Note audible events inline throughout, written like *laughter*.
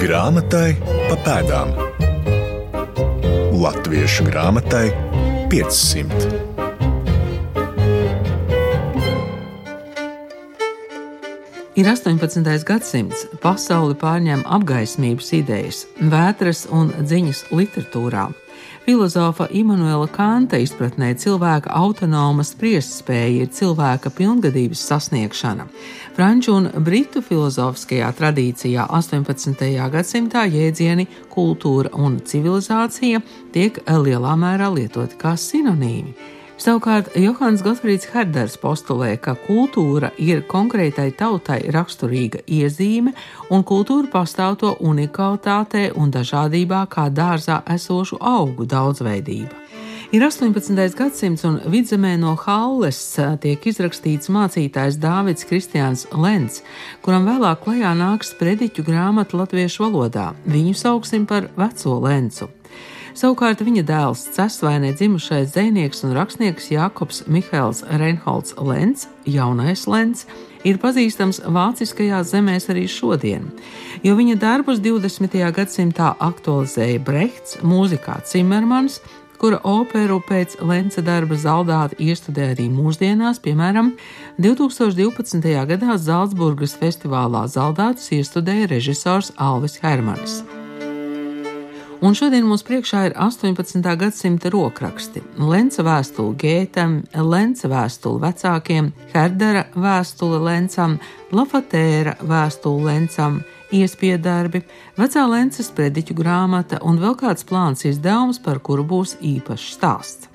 Grāmatai pa pēdām. Latviešu grāmatai 500. Ir 18. gadsimts, pasauli pārņem apgaismības idejas, vētras un dziņas literatūrā. Filozofa Imants Kanta izpratnē cilvēka autonoma spriestspēja ir cilvēka pilngadības sasniegšana. Franču un britu filozofiskajā tradīcijā 18. gadsimtā jēdzieni kultūra un civilizācija tiek lielā mērā lietoti kā sinonīmi. Savukārt Johans Gotfrīds Herders postulē, ka kultūra ir konkrētai tautai raksturīga iezīme, un kultūra pastāv to unikalitātē un dažādībā kā dārzā esošu augu daudzveidība. Ir 18. gadsimts, un vidzemē no Halles tiek izrakstīts mācītājs Dāvids Kristiāns Lens, kuram vēlāk klajā nāks prediķu grāmata latviešu valodā. Viņu sauksim par veco Lencu. Savukārt viņa dēls, cesvainē dzimušais dzinieks un rakstnieks Jākops Mihails Reinholds Lens, jaunais Lens, ir pazīstams vāciskajās zemēs arī šodien, jo viņa darbus 20. gadsimtā aktualizēja Brechts, mūzikā Cimermans, kura operu pēc Lenca darba zaldāta iestudē arī mūsdienās, piemēram, 2012. gadā Zaldzburgas festivālā zaldātus iestudēja režisors Alvis Hermanis. Un šodien mums priekšā ir 18. gadsimta rokraksti. Lenca vēstule Gētam, Lenca vēstule vecākiem, Herdera vēstule Lencam, Lafatēra vēstule Lencam, iespiedarbi, vecā lences prediķu grāmata un vēl kāds plāns izdevums, par kuru būs īpašs stāsts.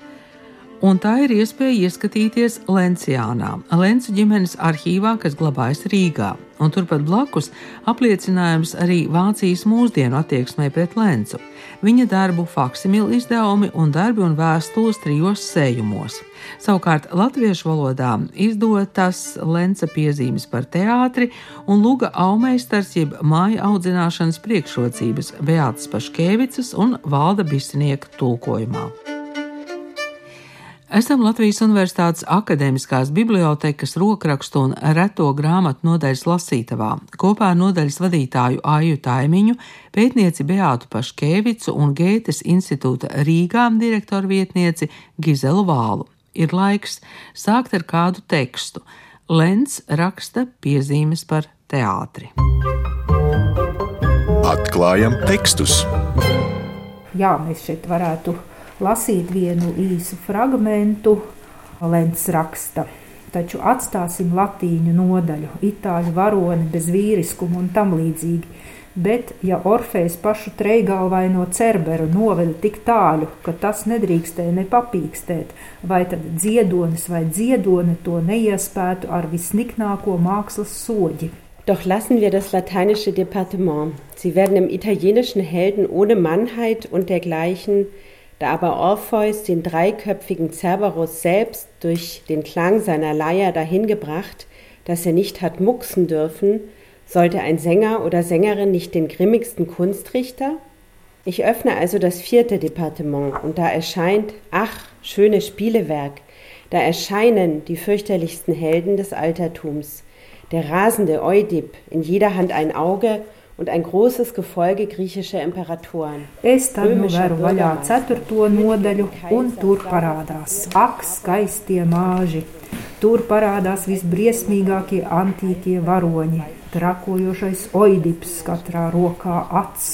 Un tā ir iespēja ieskatīties Lencijānā, Lencu ģimenes arhīvā, kas glabājas Rīgā, un turpat blakus apliecinājums arī Vācijas mūsdienu attieksmē pret Lencu, viņa darbu faksimilu izdevumi un darbi un vēstules trijos sējumos. Savukārt latviešu valodā izdotas Lenca piezīmes par teātri un Luga Aumeistars jeb māju audzināšanas priekšrocības Beātas Paškēvicas un Valda Bisnieka tulkojumā. Esam Latvijas Universitātes akadēmiskās bibliotekas rokrakstu un reto grāmatu nodaļas lasītavā, kopā ar nodaļas vadītāju Āju Taimiņu, pētnieci Beātu Paškēvicu un Gētes institūta Rīgā direktoru vietnieci Gizelu Vālu. Ir laiks sākt ar kādu tekstu. Lens raksta piezīmes par teātri. Atklājam tekstus! Jā, mēs šeit varētu lasīt vienu īsu fragmentu Lens raksta. Taču atstāsim latīņu nodaļu, itāļu varoni bez vīriskuma un tam līdzīgi. Bet, ja Orfejs pašu treigalvaino cerberu noveda tik tālu, ka tas nedrīkstēja nepapīkstēt, vai tad dziedonis vai dziedone to neiespētu ar visniknāko mākslas soģi. Doch lassen wir das lateinische Departement. Sie werden im italienischen Helden ohne Mannheit und dergleichen da aber Orpheus den dreiköpfigen Cerberus selbst durch den Klang seiner Leier dahin gebracht, dass er nicht hat mucksen dürfen, sollte ein Sänger oder Sängerin nicht den grimmigsten Kunstrichter? Ich öffne also das vierte Departement und da erscheint, ach, schönes Spielewerk, da erscheinen die fürchterlichsten Helden des Altertums. Der rasende Oidip, in jeder Hand ein Auge un ein großes Gefolge griechischer Imperatoren. Es tad nu veru vaļā ceturto nodaļu, un tur parādās ak, skaistie māži. Tur parādās visbriesmīgākie antīkie varoņi, trakojošais oidips katrā rokā acs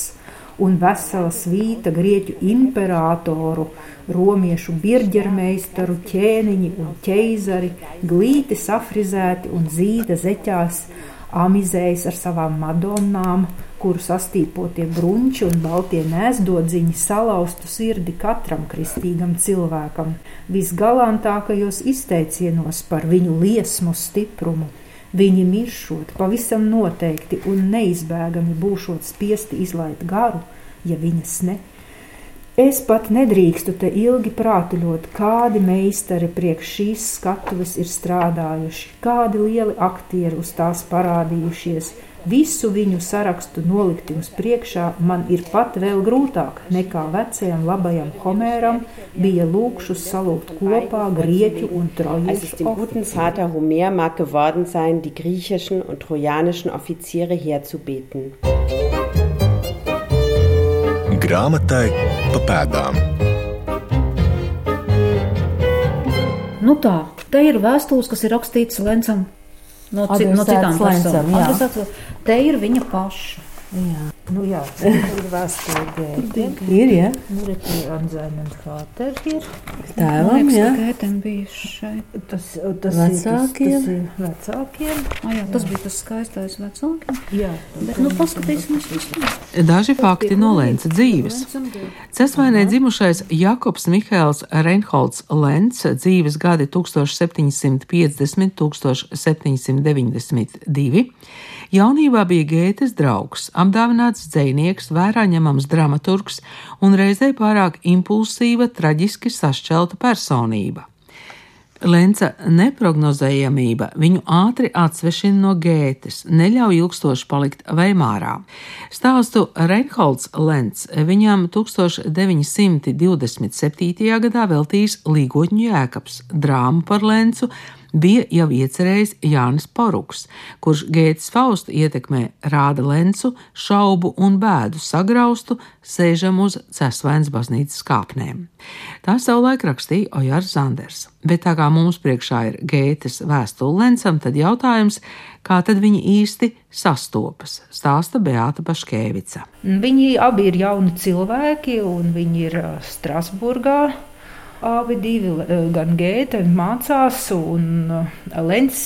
un vesela svīta grieķu imperatoru, romiešu birģermeistaru, ķēniņi un ķeizari, glīti safrizēti un zīda zeķās, amizējas ar savām madonnām, kuru sastīpotie brunči un baltie nēsdodziņi salauztu sirdi katram kristīgam cilvēkam, visgalantākajos izteicienos par viņu liesmu stiprumu. Viņi miršot, pavisam noteikti un neizbēgami būšot spiesti izlaikt garu, ja viņas ne Es pat nedrīkstu te ilgi prātuļot, kādi meistari priekš šīs skatuves ir strādājuši, kādi lieli aktieri uz tās parādījušies. Visu viņu sarakstu nolikt jums priekšā man ir pat vēl grūtāk nekā vecajam labajam Homēram bija lūkšus salūkt kopā grieķu un trojiešu guten Grāmatai pa pēdām. Nu tā, te ir vēstules, kas ir rakstītas Lencam no, ci, no citām personām. Te ir viņa paša. Jā, nu jā, *laughs* ir vēsture gēta. Ir, ja? Nu, re, tie Anzaimens Hāter ir. Tēvam, jā. Gētam bija šeit. Tas, tas Vecākiem? ir, tas, tas ir vecākiem. Ah, jā, tas bija tas skaistais vecākiem. Jā, Bet, nu, paskatīsimies vispār. Daži fakti no Lenca dzīves. Cesvainē dzimušais Jakobs Mihēls Reinholds Lents dzīves gadi 1750-1792. Jaunībā bija Gētes draugs, apdāvināts dzēnieks, vērā ņemams dramaturgs un reizē pārāk impulsīva, traģiski sašķelta personība. Lenca neprognozējamība viņu ātri atsvešina no gētes, neļauj ilgstoši palikt Veimārā. Stāstu Reinholds Lents viņam 1927. gadā veltījis Līgoņu jēkabs, drāmu par Lencu, bija jau iecerējis Jānis Poruks, kurš Gētas Faustu ietekmē rāda Lencu, šaubu un bēdu sagraustu, sēžam uz Cesvēns baznīcas kāpnēm. Tā savulaik rakstīja Ojārs Zanders, bet tā kā mums priekšā ir Gētas vēstule Lencam, tad jautājums, kā tad viņi īsti sastopas, stāsta Beāta Paškēvica. Viņi abi ir jauni cilvēki, un viņi ir Strasburgā. Abi divi, gan Gēta mācās, un Lens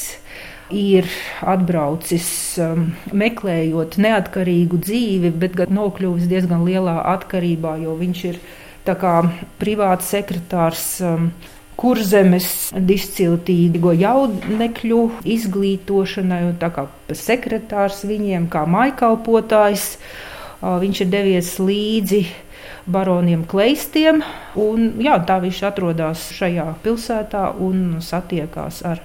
ir atbraucis um, meklējot neatkarīgu dzīvi, bet gan nokļuvis diezgan lielā atkarībā, jo viņš ir privāts sekretārs. Kurzemes disciltīgo jaunekļu izglītošanai, un tā kā sekretārs viņiem, kā maikalpotājs, viņš ir devies līdzi baroniem Kleistiem. Un, jā, tā viņš atrodas šajā pilsētā un satiekās ar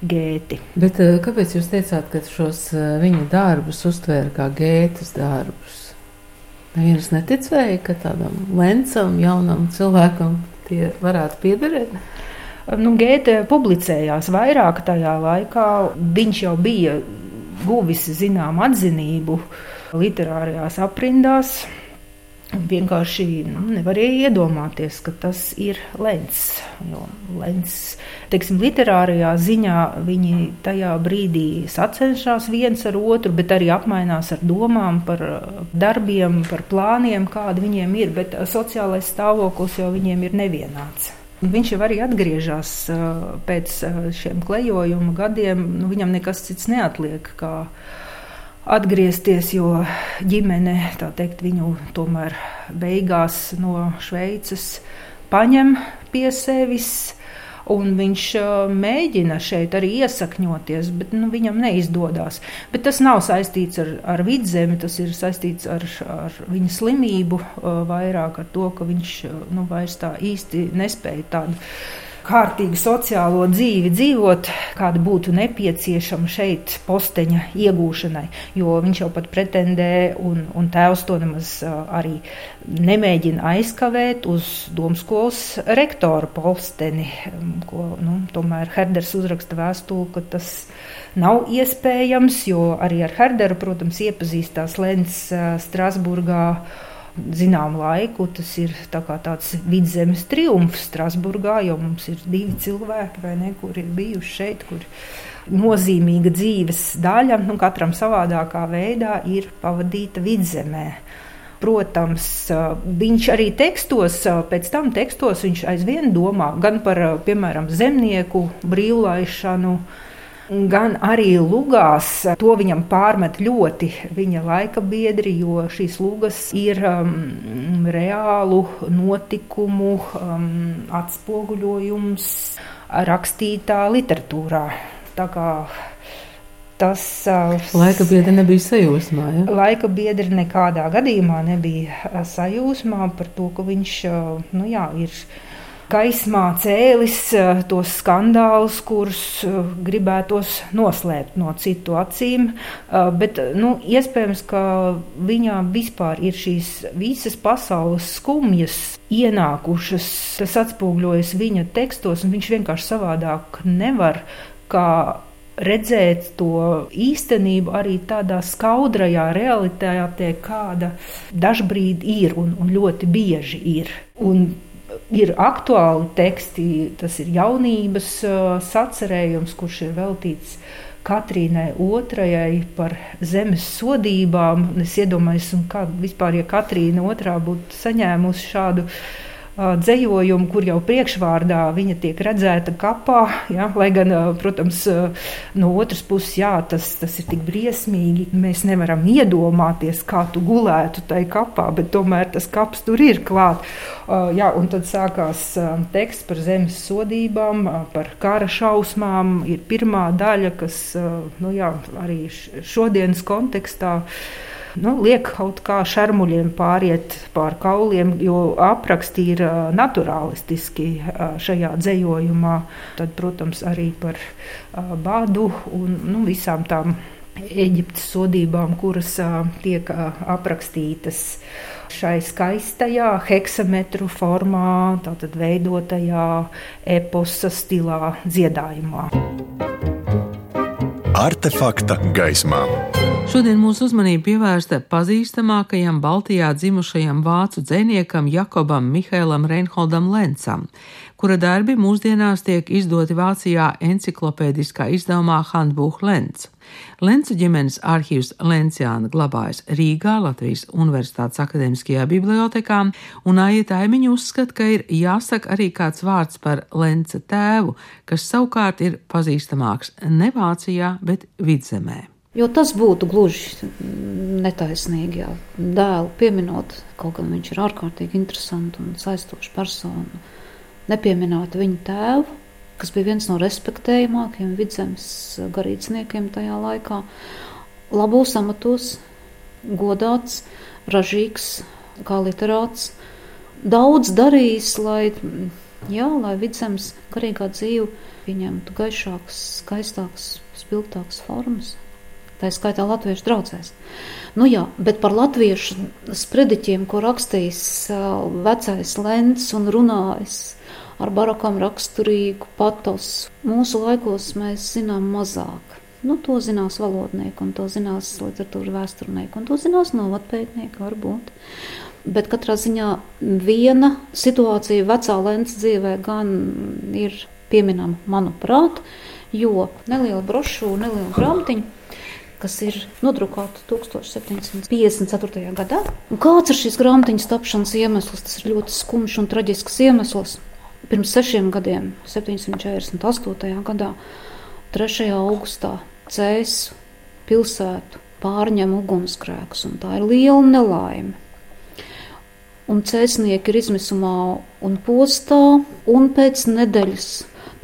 gēti. Bet kāpēc jūs teicāt, ka šos viņa darbus uztvēra kā gētas darbus? Neviens neticēja, ka tādam lencam, jaunam cilvēkam tie varētu piederēt. Nu, Gēte publicējās vairāk tajā laikā. Viņš jau bija guvis zinām atzinību literārajās aprindās. Vienkārši nu, nevarēja iedomāties, ka tas ir Lens. Jo Lens, teiksim, literārajā ziņā viņi tajā brīdī sacenšas viens ar otru, bet arī apmainās ar domām par darbiem, par plāniem, kādi viņiem ir. Bet sociālais stāvoklis jau viņiem ir nevienāds. Viņš jau arī atgriežas pēc šiem klejojuma gadiem. Nu, viņam nekas cits neatliek. Kā atgriezties, jo ģimene teikt, viņu tomēr beigās no Šveices paņem pie sevis. Un viņš mēģina šeit arī iesakņoties, bet nu, viņam neizdodas. Tas nav saistīts ar, ar vidzemi, tas ir saistīts ar, ar viņa slimību, vairāk ar to, ka viņš nu, vairs tā īsti nespēja tādu kārtīgu sociālo dzīvi dzīvot, kāda būtu nepieciešama šeit posteņa iegūšanai. Jo viņš jau pat pretendē, un, un tēvs to nemaz arī nemēģina aizkavēt uz domskolas rektora posteni, ko nu, tomēr Herders uzraksta vēstuli, ka tas nav iespējams, jo arī ar Herderu, protams, iepazīstās Lens Strasburgā zināmu laiku. Tas ir tā tāds vidzemes triumfs Strasburgā, jo mums ir divi cilvēki, ne, kur ir bijuši šeit, kur nozīmīga dzīves daļa, nu, katram savādākā veidā ir pavadīta vidzemē. Protams, viņš arī tekstos, pēc tam tekstos viņš aizvien domā gan par, piemēram, zemnieku brīvlaišanu, gan arī lugās. To viņam pārmet ļoti viņa laika biedri, jo šīs lugas ir um, reālu notikumu um, atspoguļojums rakstītā literatūrā. Tā kā tas uh, laika biedri nebija sajūsmā. Ja? Laika biedri nekādā gadījumā nebija sajūsmā par to, ka viņš uh, nu, jā, ir gaismā cēlis eh, tos skandālus, kurus eh, gribētos noslēpt no citu acīm. Eh, bet nu, iespējams, ka viņā vispār ir šīs visas pasaules skumjas ienākušas. Tas atspoguļojas viņa tekstos, un viņš vienkārši savādāk nevar kā redzēt to īstenību arī tādā skaudrajā realitātē, kāda dažbrīd ir un, un ļoti bieži ir. Un ir aktuāli teksti, tas ir jaunības sacerējums, kurš ir veltīts Katrīnai otrajai par zemes sodībām. Es iedomājos, kā vispār, ja Katrīna otrā būtu saņēmusi šādu dzējojumu, kur jau priekšvārdā viņa tiek redzēta kapā. Ja, lai gan, protams, no otras puses, jā, tas, tas ir tik briesmīgi. Mēs nevaram iedomāties, kā tu gulētu tajā kapā, bet tomēr tas kaps tur ir klāt. Jā, un tad sākās teksts par zemes sodībām, par kara šausmām. Ir pirmā daļa, kas nu, jā, arī šodienas kontekstā nu, liek kaut kā šarmuļiem pāriet pār kauliem, jo apraksti ir naturālistiski šajā dzējojumā. Tad, protams, arī par bādu un nu, visām tām Eģiptes sodībām, kuras tiek aprakstītas šai skaistajā heksametru formā, tātad veidotajā eposa stilā dziedājumā. Artefakta gaismā. Šodien mūsu uzmanība pievērsta pazīstamākajam Baltijā dzimušajam vācu dziniekam Jakobam Mihēlam Reinholdam Lencam, kura darbi mūsdienās tiek izdoti Vācijā enciklopēdiskā izdevumā Handbuch Lenz. Lencu ģimenes arhīvs Lenciāna glabājas Rīgā, Latvijas Universitātes akadēmiskajā bibliotekā, un Aija Taimiņa uzskata, ka ir jāsaka arī kāds vārds par Lenca tēvu, kas savukārt ir pazīstamāks ne Vācijā, bet vidzemē. Jo tas būtu gluži netaisnīgi, ja dēlu pieminot, kaut gan viņš ir ārkārtīgi interesants un saistošs persona, nepieminot viņa tēvu, kas bija viens no respektējamākajiem vidzemes garīdzniekiem tajā laikā, labos amatos, godāts, ražīgs, kā literāts, daudz darījis, lai, jā, lai vidzemes garīgā dzīve pieņemtu gaišākas, skaistākas, spilgtākas formas tā skaitā latviešu draugzēs. Nu jā, bet par latviešu sprediķiem, ko rakstījis vecais Lens un runājis ar barakam raksturīgu patos, mūsu laikos mēs zinām mazāk. Nu, to zinās valodnieki, un to zinās literatūra vēsturnieki, un to zinās novatpētnieki varbūt. Bet katrā ziņā viena situācija vecā lēns dzīvē gan ir pieminama, manuprāt, jo neliela brošūra, neliela grāmatiņa kas ir nodrukāta 1754. gadā. Un kāds ir šīs grāmatiņas tapšanas iemesls? Tas ir ļoti skumjš un traģisks iemesls. Pirms sešiem gadiem, 748. gadā, 3. augustā, Cēsu pilsētu pārņem ugunsgrēks, un tā ir liela nelaime. Un cēsnieki ir izmisumā un postā, un pēc nedēļas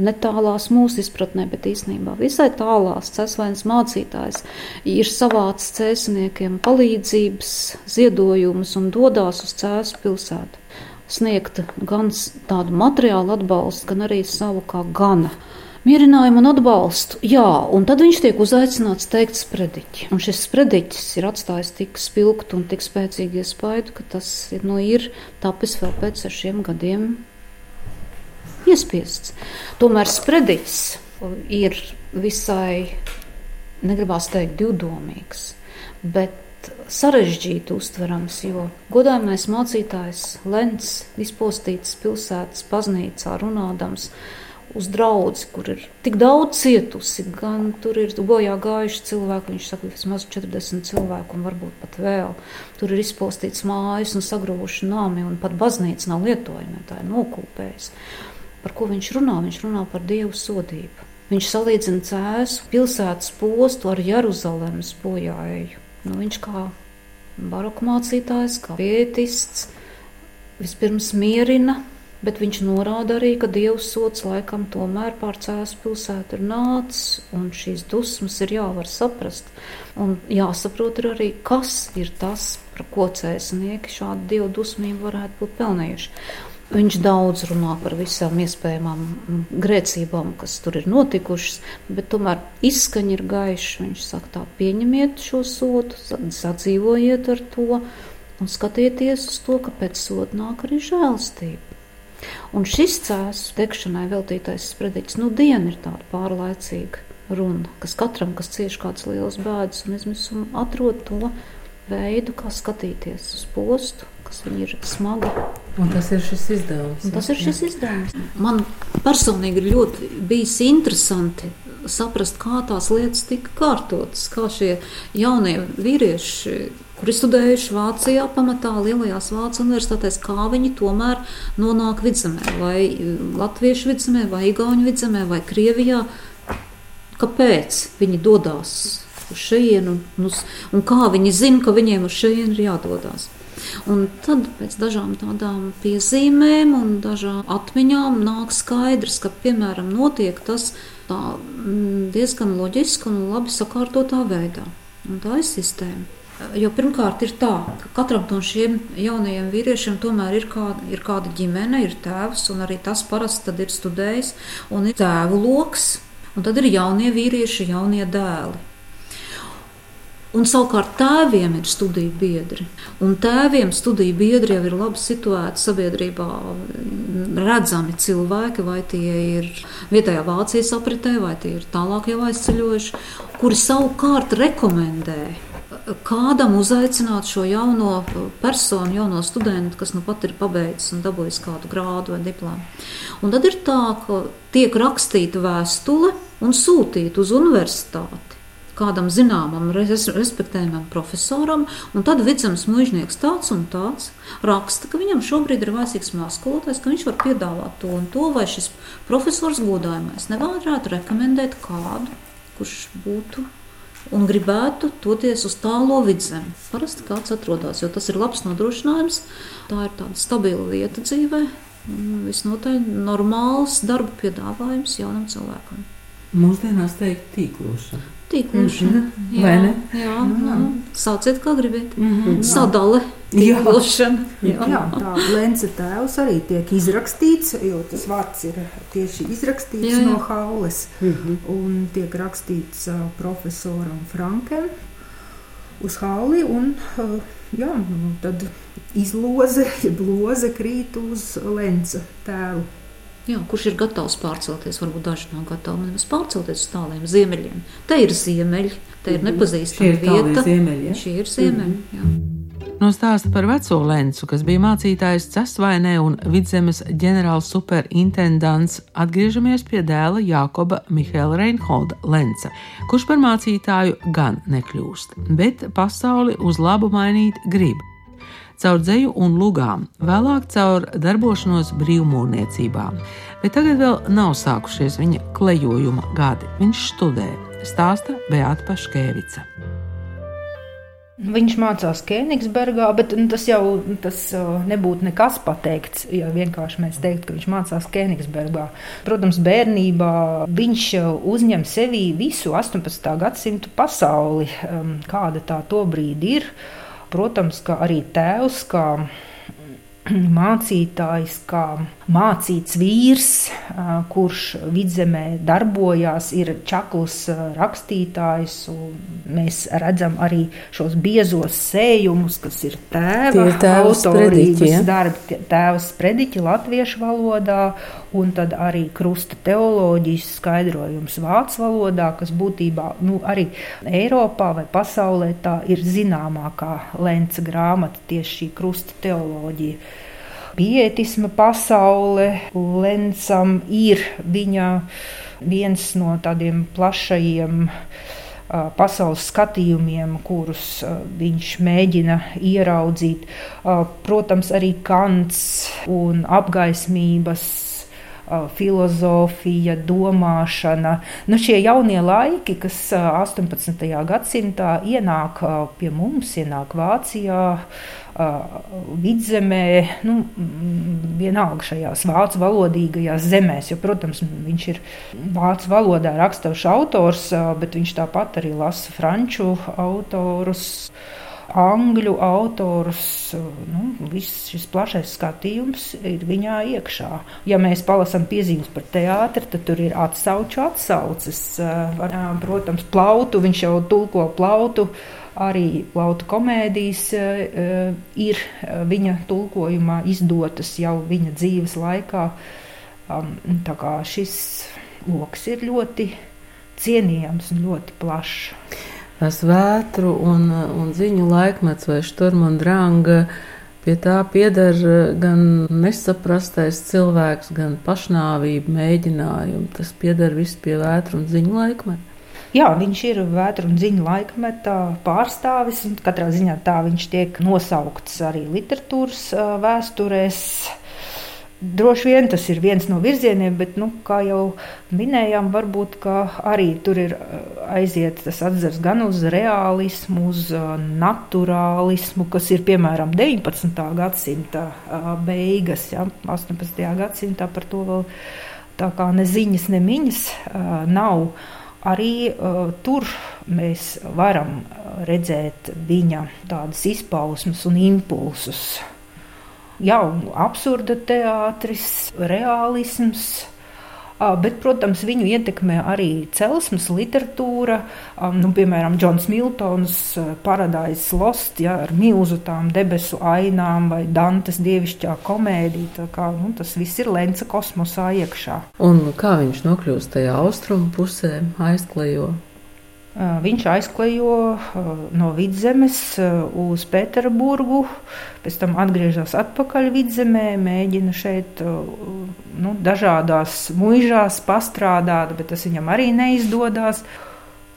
netālās mūsu izpratnē, bet īstenībā visai tālās cēsvainas mācītājs ir savācis cēsniekiem palīdzības ziedojumus un dodās uz cēsu pilsētu. Sniegt gan tādu materiālu atbalstu, gan arī savu kā gana mierinājumu un atbalstu. Jā, un tad viņš tiek uzaicināts teikt sprediķi. Un šis sprediķis ir atstājis tik spilgtu un tik spēcīgu iespaidu, ka tas nu, ir tapis vēl pēc sešiem gadiem iespiests. Tomēr sprediķis ir visai, negribās teikt, divdomīgs, bet sarežģīti uztverams, jo godājumais mācītājs Lens izpostīts pilsētas baznīcā runādams uz draugu, kur ir tik daudz cietusi, gan tur ir bojā gājuši cilvēki. Viņš saka, vismaz 40 cilvēku, un varbūt pat vēl. Tur ir izpostīts mājas un sagrūvuši nami, un pat baznīca nav lietojama, tā ir nokūpējusi par ko viņš runā. Viņš runā par dievu sodību. Viņš salīdzina cēsu pilsētas postu ar Jeruzalemes bojāēju. Nu, viņš kā baroku mācītājs, kā pietists, vispirms mierina, bet viņš norāda arī, ka dievu sots laikam tomēr pār cēsu pilsētu ir nācis, un šīs dusmas ir jāvar saprast. Un jāsaprot arī, kas ir tas, par ko cēsnieki šādu dievu dusmību varētu būt pelnījuši. Viņš daudz runā par visām iespējamām grēcībām, kas tur ir notikušas, bet tomēr izskaņa ir gaiša. Viņš saka, tā pieņemiet šo sodu, sadzīvojiet ar to un skatieties uz to, ka pēc soda nāk arī žēlstība. Un šis cēlus degšanai veltītais sprediķis, nu, diena ir tāda pārlaicīga. runa, kas katram, kas cieš kādas lielas bēdas un izmisumu, atrod to veidu, kā skatīties uz postu, kas viņam ir smaga. Un tas ir šis izdevums. Un tas ir šis izdevums. Man personīgi ir ļoti bijis interesanti saprast, kā tās lietas tika kārtotas, kā šie jaunie vīrieši, kuri studējuši Vācijā, pamatā lielajās Vācijas universitātēs, kā viņi tomēr nonāk vidzemē, vai latviešu vidzemē, vai igauņu vidzemē, vai Krievijā. Kāpēc viņi dodas uz šejienu, un, uz, un kā viņi zina, ka viņiem uz šejienu ir jādodas. Un tad pēc dažām tādām piezīmēm un dažām atmiņām nāk skaidrs, ka, piemēram, notiek tas tā, mm, diezgan loģiski un labi sakārtotā veidā. Un tā ir sistēma. Jo pirmkārt, ir tā, ka katram no šiem jaunajiem vīriešiem tomēr ir kāda, ir kāda ģimene, ir tēvs, un arī tas parasti ir studējis, un ir tēvu lokus, un tad ir jaunie vīrieši, jaunie dēli. Un savukārt tēviem ir studiju biedri. Un tēviem studiju biedri jau ir labi situēti sabiedrībā, redzami cilvēki, vai tie ir vietējā Vācijas apritē, vai tie ir tālāk jau aizceļojuši, kuri savukārt rekomendē kādam uzaicināt šo jauno personu, jauno studentu, kas nu pat ir pabeidzis un dabūjis kādu grādu vai diplomu. Un tad ir tā, ka tiek rakstīta vēstule un sūtīta uz universitāti kādam zināmam, respektējamam profesoram, un tad vidzemes mužnieks tāds un tāds raksta, ka viņam šobrīd ir vajadzīgs mākskolotājs, ka viņš var piedāvāt to un to, vai šis profesors godājumais nevarētu rekomendēt kādu, kurš būtu un gribētu doties uz tālo vidzemi. Parasti kāds atrodas, jo tas ir labs nodrošinājums, tā ir tāda stabila vieta dzīvē, visnotaļ normāls darba piedāvājums jaunam cilvēkam. Mūsdienās teikt tīklošana. Tīklošana. Mm -hmm. Jā, Vai ne? Jā, mm -hmm. nu, sauciet, kā gribat. Mm -hmm. Sadale. Tīklošana. Jā. jā, tā Lence tēvs arī tiek izrakstīts, jo tas vārds ir tieši izrakstīts jā, jā. no haules. Mm -hmm. Un tiek rakstīts uh, profesoram Frankem uz hauli. Un, uh, jā, nu, tad izloze, *laughs* jeb loze krīt uz Lence tēvu. Jā, kurš ir gatavs pārcelties? Varbūt daži nav gatavi nemaz pārcelties uz tāliem ziemeļiem. Te ir ziemeļi, te ir mhm. nepazīstama vieta. Ziemeļi, ja? Šie ir ziemeļi. Mm -hmm. No stāsta par veco Lencu, kas bija mācītājs Cesvainē un vidzemes ģenerāls superintendants, atgriežamies pie dēla Jākoba Mihaila Reinholda Lenca, kurš par mācītāju gan nekļūst, bet pasauli uz labu mainīt grib caur dzeju un lugām, vēlāk caur darbošanos brīvmūrniecībā. Bet tagad vēl nav sākušies viņa klejojuma gadi. Viņš studē, stāsta Beata Paškēvica. Viņš mācās Kēnigsbergā, bet nu, tas jau tas uh, nebūtu nekas pateikts, ja vienkārši mēs teiktu, ka viņš mācās Kēnigsbergā. Protams, bērnībā viņš uzņem sevī visu 18. gadsimtu pasauli, um, kāda tā tobrīd ir. Protams, ka arī tēvs, kā mācītājs, kā mācīts vīrs, kurš vidzemē darbojās, ir čakls rakstītājs. Mēs redzam arī šos biezos sējumus, kas ir tēva autorības darbi, tēvs sprediķi latviešu valodā, un tad arī krusta teoloģijas skaidrojums vācu valodā, kas būtībā nu, arī Eiropā vai pasaulē tā ir zināmākā Lenca grāmata, tieši šī krusta teoloģija pietisma pasaule. Lensam ir viņa viens no tādiem plašajiem pasaules skatījumiem, kurus viņš mēģina ieraudzīt. Protams, arī Kants un apgaismības filozofija, domāšana. Nu, šie jaunie laiki, kas 18. gadsimtā ienāk pie mums, ienāk Vācijā, vidzemē, nu, vienalga šajās vācu valodīgajās zemēs. Jo, protams, viņš ir vācu valodā raksturošs autors, bet viņš tāpat arī lasa franču autorus angļu autors. Nu, viss šis plašais skatījums ir viņā iekšā. Ja mēs palasām piezīmes par teātri, tad tur ir atsauču atsauces. Protams, plautu, viņš jau tulko plautu. Arī plautu komēdijas ir viņa tulkojumā izdotas jau viņa dzīves laikā. Tā kā šis lokus ir ļoti cienījams un ļoti plašs. Tas vētru un, un ziņu laikmets vai šturma un dranga. Pie tā pieder gan nesaprastais cilvēks, gan pašnāvība, mēģinājumi. Tas pieder viss pie vētru un ziņu laikmeta. Jā, viņš ir vētru un ziņu laikmetā pārstāvis. Katrā ziņā tā viņš tiek nosaukts arī literatūras vēsturēs. Droši vien tas ir viens no virzieniem, bet, nu, kā jau minējām, varbūt arī tur ir aiziet tas atzars gan uz realismu, uz naturālismu, kas ir piemēram 19. gadsimta beigas, ja, 18. gadsimtā par to vēl tā kā ne ziņas, ne miņas nav. Arī uh, tur mēs varam redzēt viņa tādas izpausmes un impulsus jā, absurda teātris, realisms. Bet, protams, viņu ietekmē arī celsmes literatūra. Nu, piemēram, Džons Miltons, Paradise Lost, ja, ar milzu tām debesu ainām, vai Dantes dievišķā komēdija. Kā, nu, tas viss ir lence kosmosā iekšā. Un kā viņš nokļūst tajā austrumu pusē, aizklejo? Viņš aizklejo no vidzemes uz Pēterburgu, pēc tam atgriežas atpakaļ vidzemē, mēģina šeit nu, dažādās muižās pastrādāt, bet tas viņam arī neizdodas.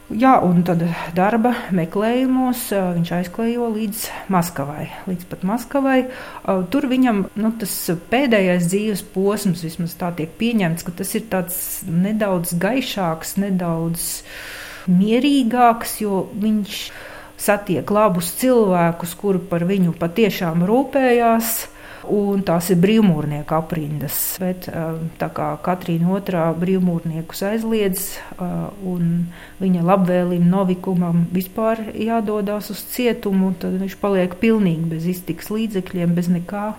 Jā, un tad darba meklējumos viņš aizklejo līdz Maskavai. Līdz pat Maskavai. Tur viņam nu, tas pēdējais dzīves posms, vismaz tā tiek pieņemts, ka tas ir tāds nedaudz gaišāks, nedaudz mierīgāks, jo viņš satiek labus cilvēkus, kuri par viņu patiešām rūpējās. Un tās ir brīvmūrnieku aprindas. Bet, tā kā Katrīna otrā brīvmūrniekus aizliedz, un viņa labvēlim novikumam vispār jādodas uz cietumu, tad viņš paliek pilnīgi bez iztiks līdzekļiem, bez nekā.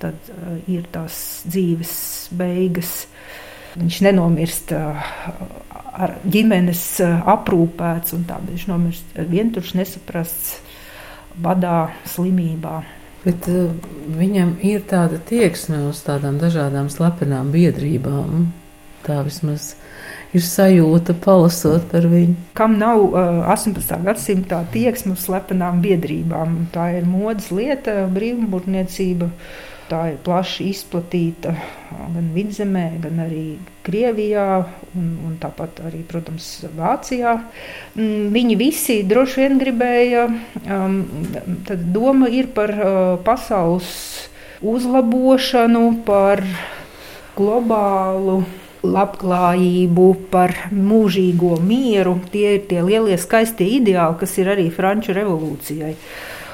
Tad ir tās dzīves beigas. Viņš nenomirst ar ģimenes aprūpēts, un tā viņš nomirst vientuļš, nesaprasts, badā, slimībā. Bet uh, viņam ir tāda tieksme uz tādām dažādām slepenām biedrībām. Tā vismaz ir sajūta, palasot par viņu. Kam nav uh, 18. gadsimta tieksme uz slepenām biedrībām? Tā ir modes lieta, brīvmūrniecība. Uh, tā ir plaši izplatīta gan vidzemē, gan arī Krievijā, un, un tāpat arī, protams, Vācijā. Mm, viņi visi droši vien gribēja, um, tad doma ir par uh, pasaules uzlabošanu, par globālu labklājību, par mūžīgo mieru. Tie ir tie lielie skaistie ideāli, kas ir arī Franču revolūcijai.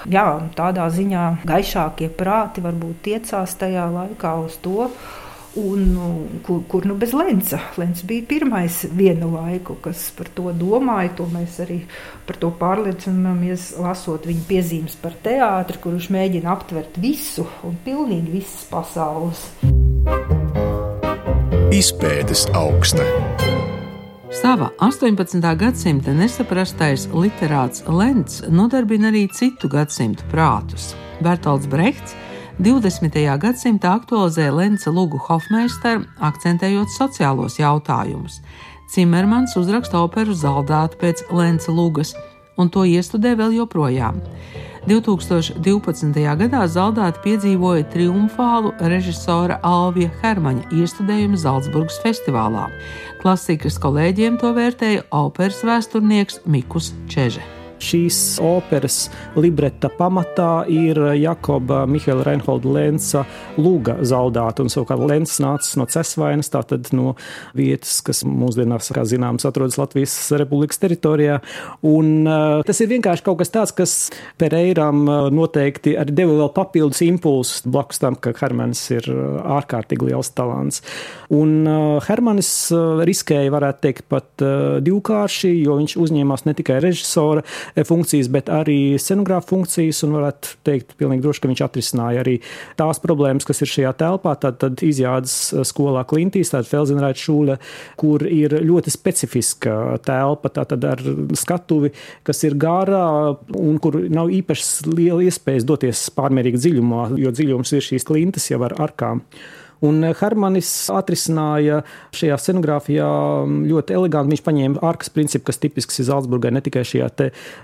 Jā, tādā ziņā gaišākie prāti varbūt tiecās tajā laikā uz to. Un, nu, kur, kur nu bez Lenca? Lenca bija pirmais vienu laiku, kas par to domāja. To mēs arī par to pārliecināmies, lasot viņa piezīmes par teātri, kur viņš mēģina aptvert visu un pilnīgi visas pasaules. Izpētes augsta. Sava 18. gadsimta nesaprastais literāts Lents nodarbina arī citu gadsimtu prātus. Bertolds Brechts 20. gadsimtā aktualizē Lenca Lugu Hofmeisteru, akcentējot sociālos jautājumus. Cimermans uzraksta operu Zaldātu pēc Lenca Lugas, un to iestudē vēl joprojām. 2012. gadā Zaldāta piedzīvoja triumfālu režisora Alvija Hermaņa iestudējumu Zaldzburgas festivālā. Klasikas kolēģiem to vērtēja operas vēsturnieks Mikus Čeže. Šīs operas libreta pamatā ir Jakoba Mihaila Reinholda Lenca lūga zaudāta, un savukārt Lencs nācis no Cesvainas, tātad no vietas, kas mūsdienās, kā zināms, atrodas Latvijas Republikas teritorijā. Un uh, tas ir vienkārši kaut kas tāds, kas Pereiram uh, noteikti arī deva vēl papildus impulsus blakus tam, ka Hermanis ir uh, ārkārtīgi liels talants. Un uh, Hermanis riskēja, varētu teikt, pat uh, divkārši, jo viņš uzņēmās ne tikai režisora, funkcijas, bet arī scenogrāfa funkcijas, un varētu teikt, pilnīgi droši, ka viņš atrisināja arī tās problēmas, kas ir šajā telpā. Tad, tad izjādas e, skolā Klintīs, tāda Felzenraita šūle, kur ir ļoti specifiska telpa, tātad ar skatuvi, kas ir gārā un kur nav īpaši liela iespējas doties pārmērīgi dziļumā, jo dziļums ir šīs klintas jau ar arkām. Un Hermanis atrisināja šajā scenogrāfijā ļoti eleganti. Viņš paņēma arkas principu, kas tipisks ir Zaldzburgai, ne tikai šajā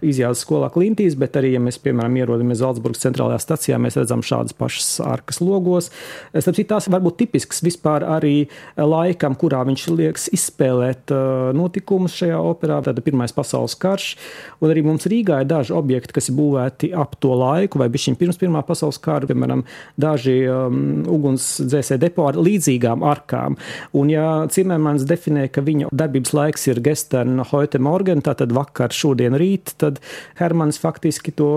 izjādes skolā Klintīs, bet arī, ja mēs, piemēram, ierodamies Zaldzburgas centrālajā stacijā, mēs redzam šādas pašas arkas logos. Starp citu, tās var būt tipisks vispār arī laikam, kurā viņš liekas izspēlēt notikumus šajā operā. Tad Pirmais pasaules karš, un arī mums Rīgā ir daži objekti, kas ir būvēti ap to laiku, vai bišķiņ pirms Pirmā pasaules kara, piemēram, daži um, ugunsdzēsē depo ar līdzīgām arkām. Un ja Cimermans definē, ka viņa darbības laiks ir gestern heute morgen, tātad vakar, šodien, rīt, tad Hermans faktiski to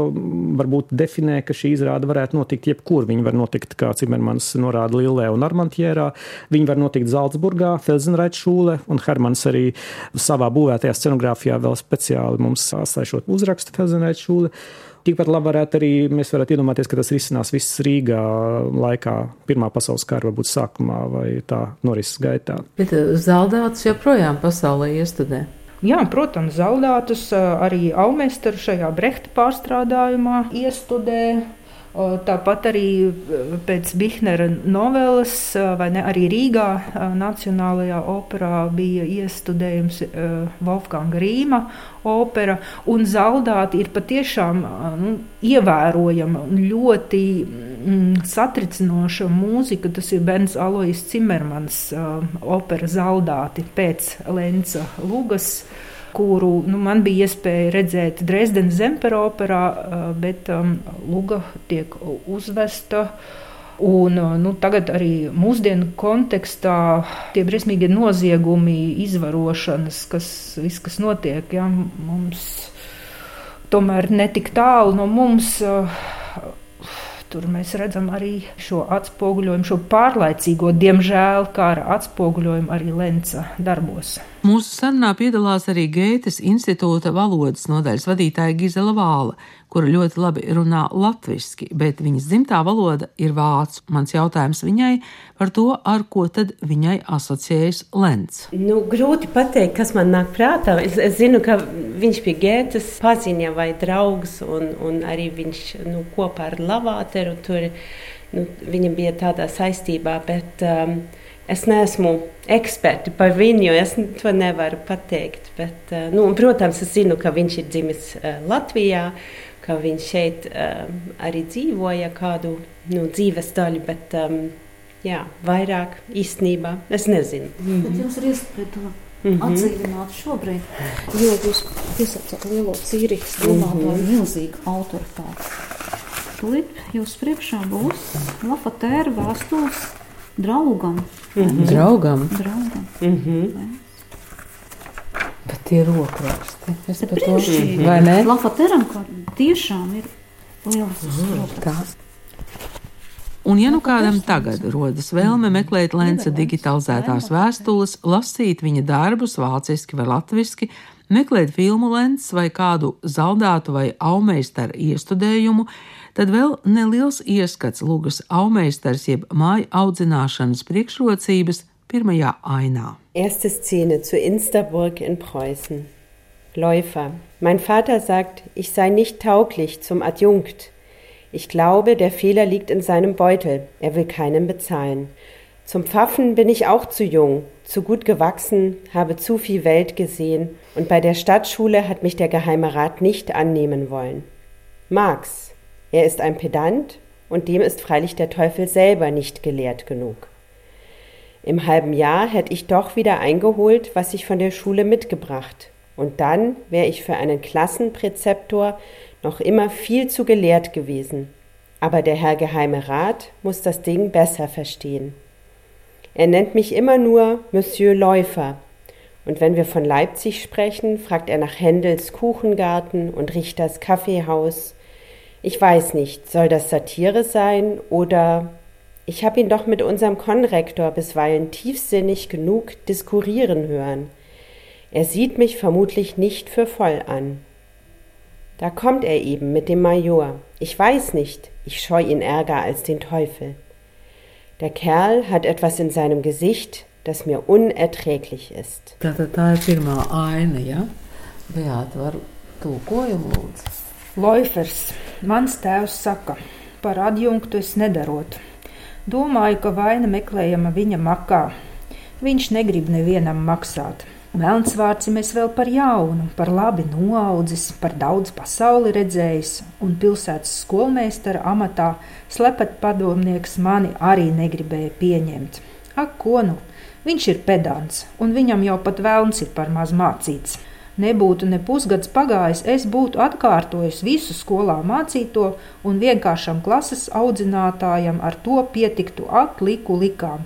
varbūt definē, ka šī izrāda varētu notikt jebkur. Viņa var notikt, kā Cimermans norāda Lillē un Armantjērā, viņa var notikt Zaldzburgā, Felsenreitšūle, un Hermans arī savā būvētajā scenogrāfijā vēl speciāli mums atstājušot uzrakstu Felsenreitšūle. Tikpat labi varētu arī mēs varētu iedomāties, ka tas risinās viss Rīgā laikā, Pirmā pasaules kara varbūt sākumā vai tā norises gaitā. Bet eh, zaldāts joprojām pasaulē iestudē. Jā, protams, zaudētus eh, arī Aumēsteru šajā Brehta pārstrādājumā iestudē. Tāpat arī pēc Bihnera noveles, vai ne, arī Rīgā Nacionālajā operā bija iestudējums Wolfganga Rīma opera, un zaudāti ir patiešām nu, ievērojama un ļoti mm, satricinoša mūzika. Tas ir Bens Alois Cimermans opera zaudāti pēc Lenca Lugas kuru nu, man bija iespēja redzēt Dresdenes Zempera operā, bet um, Luga tiek uzvesta. Un, nu, tagad arī mūsdienu kontekstā tie briesmīgie noziegumi, izvarošanas, kas, viss, kas notiek, ja, mums tomēr netik tālu no mums. Tur mēs redzam arī šo atspoguļojumu, šo pārlaicīgo, diemžēl, kā ar atspoguļojumu arī Lenca darbos. Mūsu sarunā piedalās arī Gētes institūta valodas nodaļas vadītāja Gizela Vāla, kura ļoti labi runā latviski, bet viņas dzimtā valoda ir vācu. Mans jautājums viņai par to, ar ko tad viņai asociējas Lens. Nu, grūti pateikt, kas man nāk prātā. Es, es zinu, ka viņš pie Gētes paziņa vai draugs, un, un arī viņš nu, kopā ar Lavāteru tur, nu, viņam bija tādā saistībā, bet um, Es neesmu eksperti par viņu, es to nevaru pateikt. Bet, eh, nu, un, protams, es zinu, ka viņš ir dzimis uh, Latvijā, ka viņš šeit uh, arī dzīvoja kādu nu, dzīves daļu, bet um, jā, vairāk īstenībā es nezinu. Mm -hmm. Bet jums ir iespēja to mm -hmm. atdzīvināt šobrīd, jo jūs piesaucat lielo Cīrikas domātāju mm -hmm. milzīgu autoritāti. Tūlīt jūs priekšā būs Lafatēra vēstules draugam. Mm -hmm. Draugam. draugam. Mm -hmm. Bet tie ir rokraksti. Es pat to nezinu. Vai ne? Lafateram, ka tiešām ir liels mm, rokraksts. Un, ja nu kādam tagad rodas vēlme meklēt Lenca digitalizētās vēstules, lasīt viņa darbus vāciski vai latviski, meklēt filmu Lens vai kādu zaldātu vai aumeistaru iestudējumu, Tad vēl neliels ieskats Lūgas aumeistars jeb māju audzināšanas priekšrocības pirmajā ainā. Erste Szene zu Insterburg in Preußen. Läufer. Mein Vater sagt, ich sei nicht tauglich zum Adjunkt. Ich glaube, der Fehler liegt in seinem Beutel. Er will keinen bezahlen. Zum Pfaffen bin ich auch zu jung, zu gut gewachsen, habe zu viel Welt gesehen und bei der Stadtschule hat mich der Geheime Rat nicht annehmen wollen. Marx, er ist ein Pedant und dem ist freilich der Teufel selber nicht gelehrt genug. Im halben Jahr hätte ich doch wieder eingeholt, was ich von der Schule mitgebracht, und dann wäre ich für einen Klassenpräzeptor noch immer viel zu gelehrt gewesen. Aber der Herr Geheime Rat muss das Ding besser verstehen. Er nennt mich immer nur Monsieur Läufer, und wenn wir von Leipzig sprechen, fragt er nach Händels Kuchengarten und Richters Kaffeehaus ich weiß nicht, soll das Satire sein oder ich habe ihn doch mit unserem Konrektor bisweilen tiefsinnig genug diskurieren hören. Er sieht mich vermutlich nicht für voll an. Da kommt er eben mit dem Major. Ich weiß nicht, ich scheu ihn ärger als den Teufel. Der Kerl hat etwas in seinem Gesicht, das mir unerträglich ist. Tātad tā ir pirmā aina, ja? Beāta, var tulkojumu lūdzu. Loifers, mans tēvs saka, par adjunktu es nedarotu. Domāju, ka vaina meklējama viņa makā. Viņš negrib nevienam maksāt. Melns vārds mēs vēl par jaunu, par labi noaudzis, par daudz pasauli redzējis, un pilsētas skolmeistara amatā slepet padomnieks mani arī negribēja pieņemt. Ak, ko nu! Viņš ir pedants, un viņam jau pat vēlns ir par maz mācīts. Nebūtu ne pusgads pagājis, es būtu atkārtojis visu skolā mācīto, un vienkāršam klases audzinātājam ar to pietiktu atliku likām.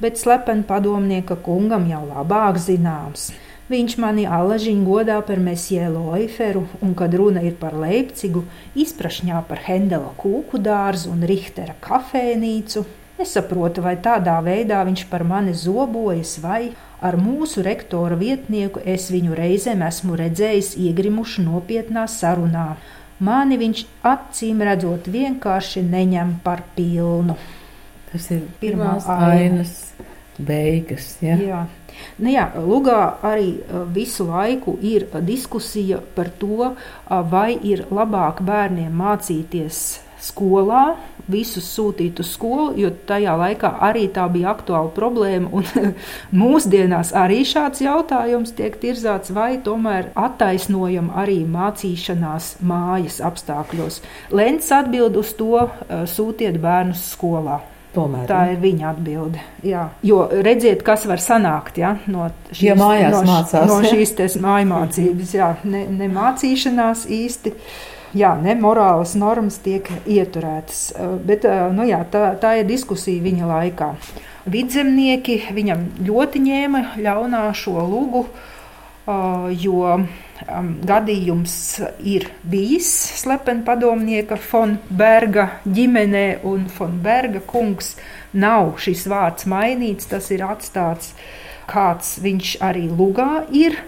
Bet slepeni padomnieka kungam jau labāk zināms. Viņš mani alažiņu godā par mesiju Loiferu, un, kad runa ir par Leipcigu, izprašņā par Hendela kūku dārzu un Richtera kafēnīcu. Nesaprotu, vai tādā veidā viņš par mani zobojas, vai Ar mūsu rektora vietnieku es viņu reizēm esmu redzējis iegrimuši nopietnā sarunā. Mani viņš acīm redzot vienkārši neņem par pilnu. Tas ir pirmās ainas beigas. Ja? Jā. Nu jā, Lugā arī visu laiku ir diskusija par to, vai ir labāk bērniem mācīties skolā, visus sūtīt uz skolu, jo tajā laikā arī tā bija aktuāla problēma. *laughs* Mūsdienās arī šāds jautājums tiek tirzāts, vai tomēr attaisnojam arī mācīšanās mājas apstākļos. Lents atbild uz to, sūtiet bērnus skolā. Tomēr, tā ir viņa atbilde. Jā. Jo redziet, kas var sanākt ja, no, šīs, ja no, mācās, no šīs mājmācības, jā, ne, ne mācīšanās īsti. Jā, ne, morālas normas tiek ieturētas. Bet nu, jā, tā, tā ir diskusija viņa laikā. Vidzemnieki viņam ļoti ņēma ļaunā šo lugu, eh, jo gadījums ir bijis slepeni padomnieka Fonberga ģimenē, un Fonberga kungs nav šis vārds mainīts, tas ir atstāts kāds viņš arī lugā ir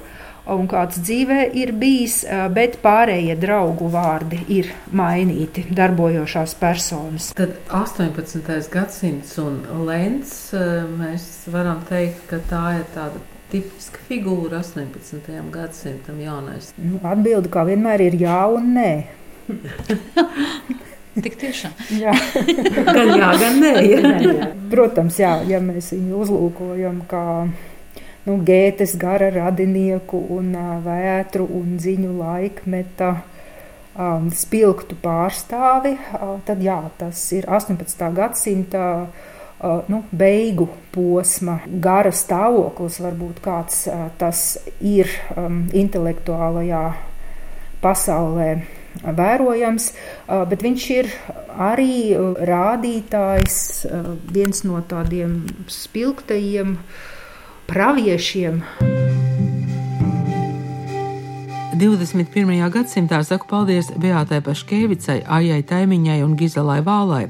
un kāds dzīvē ir bijis, bet pārējie draugu vārdi ir mainīti, darbojošās personas. Tad 18. gadsimts un Lens, mēs varam teikt, ka tā ir tāda tipiska figūra 18. gadsimtam jaunais. Nu, atbildi kā vienmēr ir jā un nē. *laughs* Tik tiešām. jā, *laughs* gan jā, gan nē. Jā. Protams, jā, ja mēs viņu uzlūkojam kā nu, Gētes gara radinieku un vētru un ziņu laikmeta um, spilgtu pārstāvi, uh, tad jā, tas ir 18. gadsimta uh, nu, beigu posma, gara stāvoklis, varbūt kāds uh, tas ir um, intelektuālajā pasaulē vērojams, bet viņš ir arī rādītājs, viens no tādiem spilgtajiem praviešiem. 21. gadsimtā saku paldies Beatai Paškēvicai, Aijai Taimiņai un Gizelai Vālai.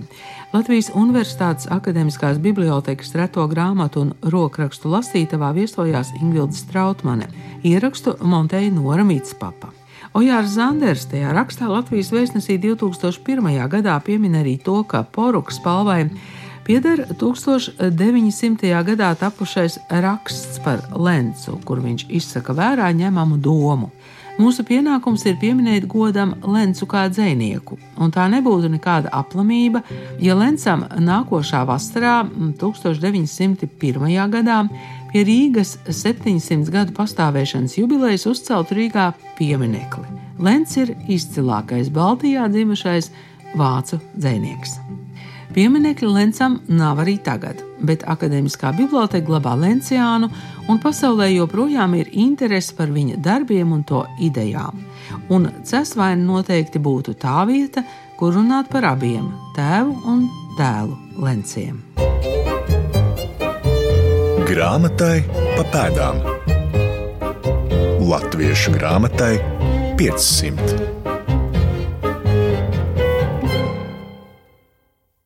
Latvijas Universitātes Akademiskās bibliotekas reto grāmatu un rokrakstu lasītavā viesojās Ingvilda Strautmane, ierakstu montēja Nora Mitspapa. Ojārs Zanders tajā rakstā Latvijas vēstnesī 2001. gadā piemin arī to, ka porukas palvai pieder 1900. gadā tapušais raksts par Lencu, kur viņš izsaka vērā ņemamu domu. Mūsu pienākums ir pieminēt godam Lencu kā dzinieku, un tā nebūtu nekāda aplamība, ja Lencam nākošā vasarā, 1901. gadā, pie Rīgas 700 gadu pastāvēšanas jubilejas uzceltu Rīgā pieminekli. Lens ir izcilākais Baltijā dzimušais vācu dzinieks. Pieminekļa Lencam nav arī tagad, bet Akademiskā biblioteka glabā Lenciānu, un pasaulē joprojām ir interese par viņa darbiem un to idejām. Un Cesvaina noteikti būtu tā vieta, kur runāt par abiem - tēvu un dēlu Lenciem. Grāmatai pa pēdām Latviešu grāmatai 500.